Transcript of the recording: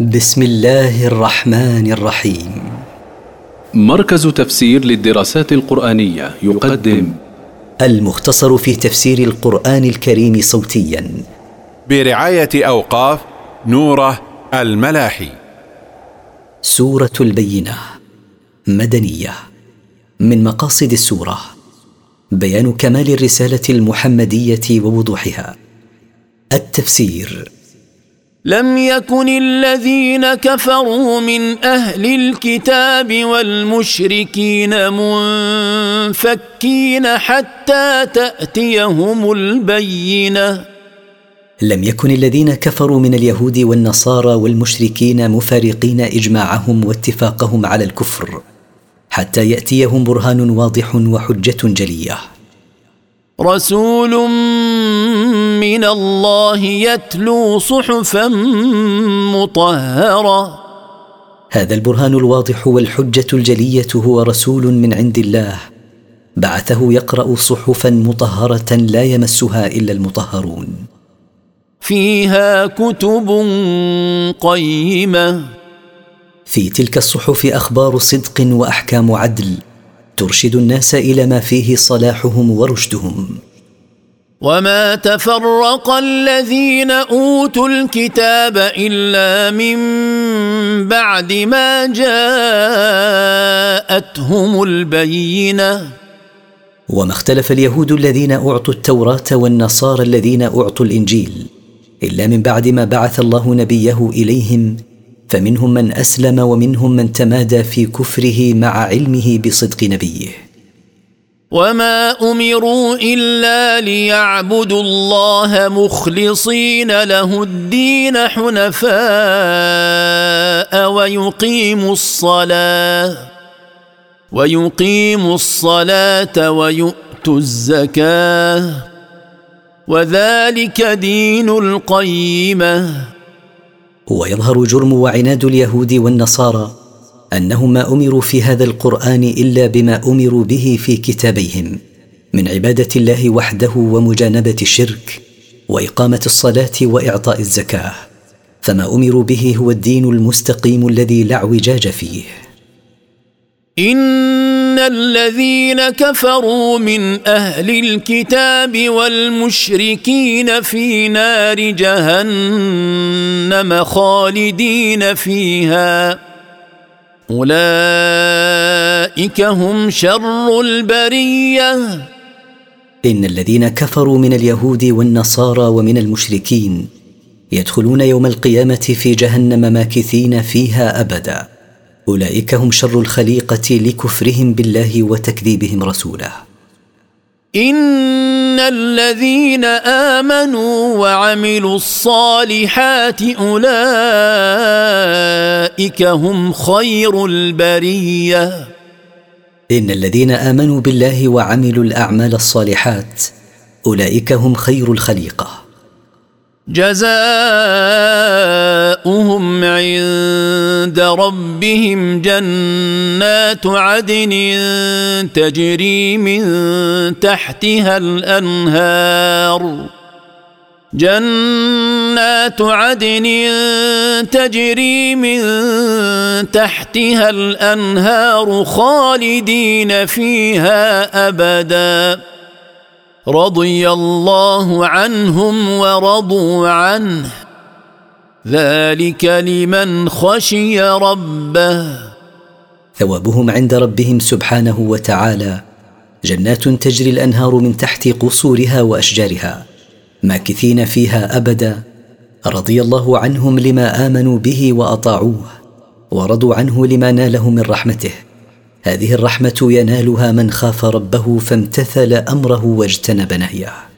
بسم الله الرحمن الرحيم. مركز تفسير للدراسات القرآنية يقدم. المختصر في تفسير القرآن الكريم صوتيا. برعاية أوقاف نوره الملاحي. سورة البينة. مدنية. من مقاصد السورة. بيان كمال الرسالة المحمدية ووضوحها. التفسير. لم يكن الذين كفروا من أهل الكتاب والمشركين منفكين حتى تأتيهم البينة. لم يكن الذين كفروا من اليهود والنصارى والمشركين مفارقين إجماعهم واتفاقهم على الكفر حتى يأتيهم برهان واضح وحجة جلية. رسول من الله يتلو صحفا مطهرة. هذا البرهان الواضح والحجة الجلية هو رسول من عند الله. بعثه يقرأ صحفا مطهرة لا يمسها إلا المطهرون. فيها كتب قيمة. في تلك الصحف أخبار صدق وأحكام عدل. ترشد الناس إلى ما فيه صلاحهم ورشدهم. وما تفرق الذين اوتوا الكتاب الا من بعد ما جاءتهم البينه وما اختلف اليهود الذين اعطوا التوراه والنصارى الذين اعطوا الانجيل الا من بعد ما بعث الله نبيه اليهم فمنهم من اسلم ومنهم من تمادى في كفره مع علمه بصدق نبيه وما امروا الا ليعبدوا الله مخلصين له الدين حنفاء ويقيموا الصلاه ويقيموا الصلاه ويؤتوا الزكاه وذلك دين القيمه ويظهر جرم وعناد اليهود والنصارى انهم ما أمروا في هذا القرآن إلا بما أمروا به في كتابيهم من عبادة الله وحده ومجانبة الشرك وإقامة الصلاة وإعطاء الزكاة فما أمروا به هو الدين المستقيم الذي لا اعوجاج فيه. إن الذين كفروا من أهل الكتاب والمشركين في نار جهنم خالدين فيها. أولئك هم شر البرية. إن الذين كفروا من اليهود والنصارى ومن المشركين يدخلون يوم القيامة في جهنم ماكثين فيها أبدا. أولئك هم شر الخليقة لكفرهم بالله وتكذيبهم رسوله. ان الذين امنوا وعملوا الصالحات اولئك هم خير البريه. ان الذين امنوا بالله وعملوا الاعمال الصالحات اولئك هم خير الخليقه. جزاؤهم عند ربهم جنات عدن تجري من تحتها الأنهار. جنات عدن تجري من تحتها الأنهار خالدين فيها أبدا. رضي الله عنهم ورضوا عنه. ذلك لمن خشي ربه. ثوابهم عند ربهم سبحانه وتعالى جنات تجري الأنهار من تحت قصورها وأشجارها ماكثين فيها أبدا. رضي الله عنهم لما آمنوا به وأطاعوه ورضوا عنه لما ناله من رحمته. هذه الرحمة ينالها من خاف ربه فامتثل أمره واجتنب نهيه.